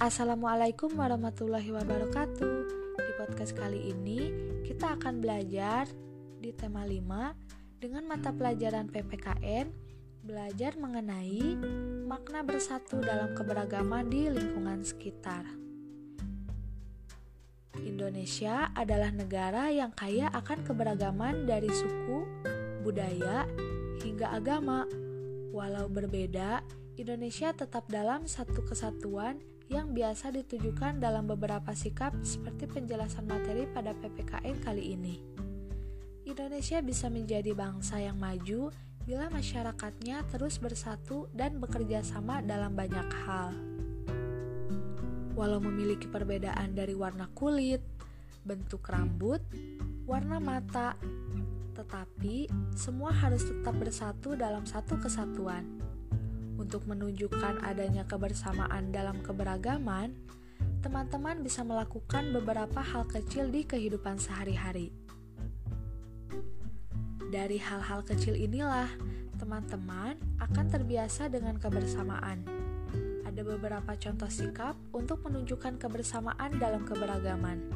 Assalamualaikum warahmatullahi wabarakatuh. Di podcast kali ini kita akan belajar di tema 5 dengan mata pelajaran PPKN belajar mengenai makna bersatu dalam keberagaman di lingkungan sekitar. Indonesia adalah negara yang kaya akan keberagaman dari suku, budaya, hingga agama. Walau berbeda, Indonesia tetap dalam satu kesatuan yang biasa ditujukan dalam beberapa sikap seperti penjelasan materi pada PPKN kali ini. Indonesia bisa menjadi bangsa yang maju bila masyarakatnya terus bersatu dan bekerja sama dalam banyak hal. Walau memiliki perbedaan dari warna kulit, bentuk rambut, warna mata, tetapi semua harus tetap bersatu dalam satu kesatuan. Untuk menunjukkan adanya kebersamaan dalam keberagaman, teman-teman bisa melakukan beberapa hal kecil di kehidupan sehari-hari. Dari hal-hal kecil inilah, teman-teman akan terbiasa dengan kebersamaan. Ada beberapa contoh sikap untuk menunjukkan kebersamaan dalam keberagaman.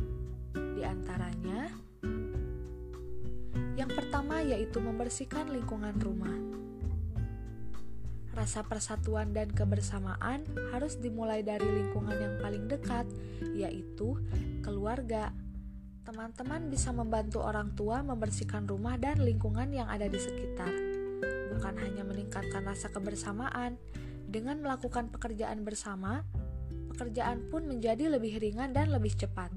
Di antaranya, yang pertama yaitu membersihkan lingkungan rumah. Rasa persatuan dan kebersamaan harus dimulai dari lingkungan yang paling dekat, yaitu keluarga. Teman-teman bisa membantu orang tua membersihkan rumah dan lingkungan yang ada di sekitar. Bukan hanya meningkatkan rasa kebersamaan, dengan melakukan pekerjaan bersama, pekerjaan pun menjadi lebih ringan dan lebih cepat.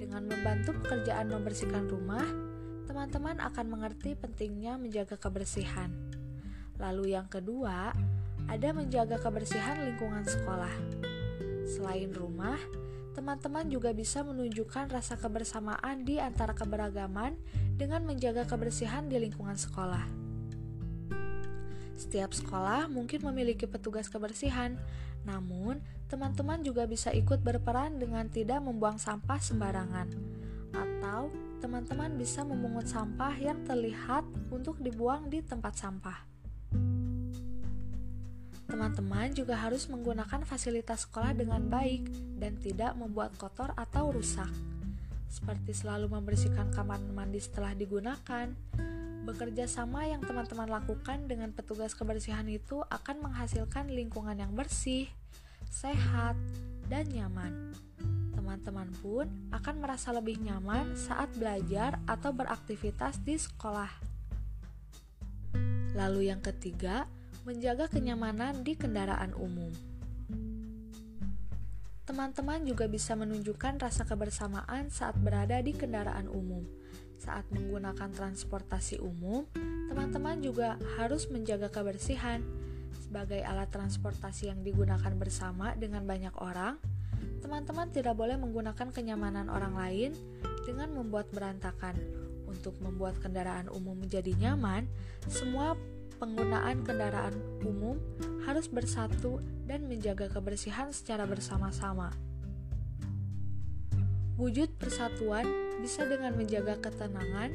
Dengan membantu pekerjaan membersihkan rumah, teman-teman akan mengerti pentingnya menjaga kebersihan. Lalu, yang kedua, ada menjaga kebersihan lingkungan sekolah. Selain rumah, teman-teman juga bisa menunjukkan rasa kebersamaan di antara keberagaman dengan menjaga kebersihan di lingkungan sekolah. Setiap sekolah mungkin memiliki petugas kebersihan, namun teman-teman juga bisa ikut berperan dengan tidak membuang sampah sembarangan, atau teman-teman bisa memungut sampah yang terlihat untuk dibuang di tempat sampah. Teman-teman juga harus menggunakan fasilitas sekolah dengan baik dan tidak membuat kotor atau rusak, seperti selalu membersihkan kamar mandi setelah digunakan. Bekerja sama yang teman-teman lakukan dengan petugas kebersihan itu akan menghasilkan lingkungan yang bersih, sehat, dan nyaman teman-teman pun akan merasa lebih nyaman saat belajar atau beraktivitas di sekolah. Lalu, yang ketiga, menjaga kenyamanan di kendaraan umum. Teman-teman juga bisa menunjukkan rasa kebersamaan saat berada di kendaraan umum. Saat menggunakan transportasi umum, teman-teman juga harus menjaga kebersihan. Sebagai alat transportasi yang digunakan bersama dengan banyak orang, teman-teman tidak boleh menggunakan kenyamanan orang lain dengan membuat berantakan. Untuk membuat kendaraan umum menjadi nyaman, semua penggunaan kendaraan umum harus bersatu dan menjaga kebersihan secara bersama-sama. Wujud persatuan bisa dengan menjaga ketenangan,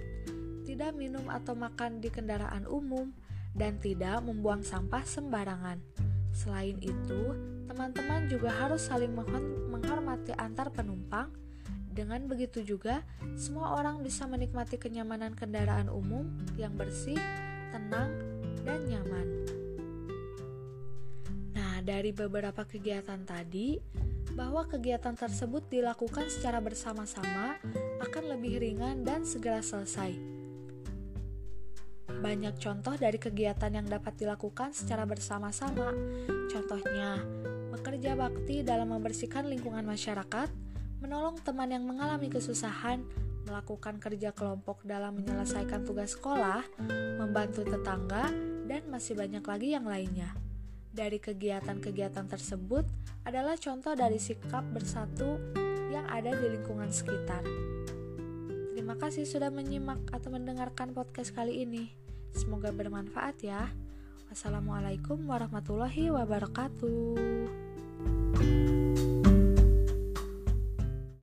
tidak minum atau makan di kendaraan umum, dan tidak membuang sampah sembarangan. Selain itu, teman-teman juga harus saling menghormati antar penumpang. Dengan begitu juga, semua orang bisa menikmati kenyamanan kendaraan umum yang bersih, tenang, dan nyaman. Nah, dari beberapa kegiatan tadi, bahwa kegiatan tersebut dilakukan secara bersama-sama akan lebih ringan dan segera selesai banyak contoh dari kegiatan yang dapat dilakukan secara bersama-sama. Contohnya, bekerja bakti dalam membersihkan lingkungan masyarakat, menolong teman yang mengalami kesusahan, melakukan kerja kelompok dalam menyelesaikan tugas sekolah, membantu tetangga, dan masih banyak lagi yang lainnya. Dari kegiatan-kegiatan tersebut adalah contoh dari sikap bersatu yang ada di lingkungan sekitar. Terima kasih sudah menyimak atau mendengarkan podcast kali ini. Semoga bermanfaat ya. Wassalamualaikum warahmatullahi wabarakatuh.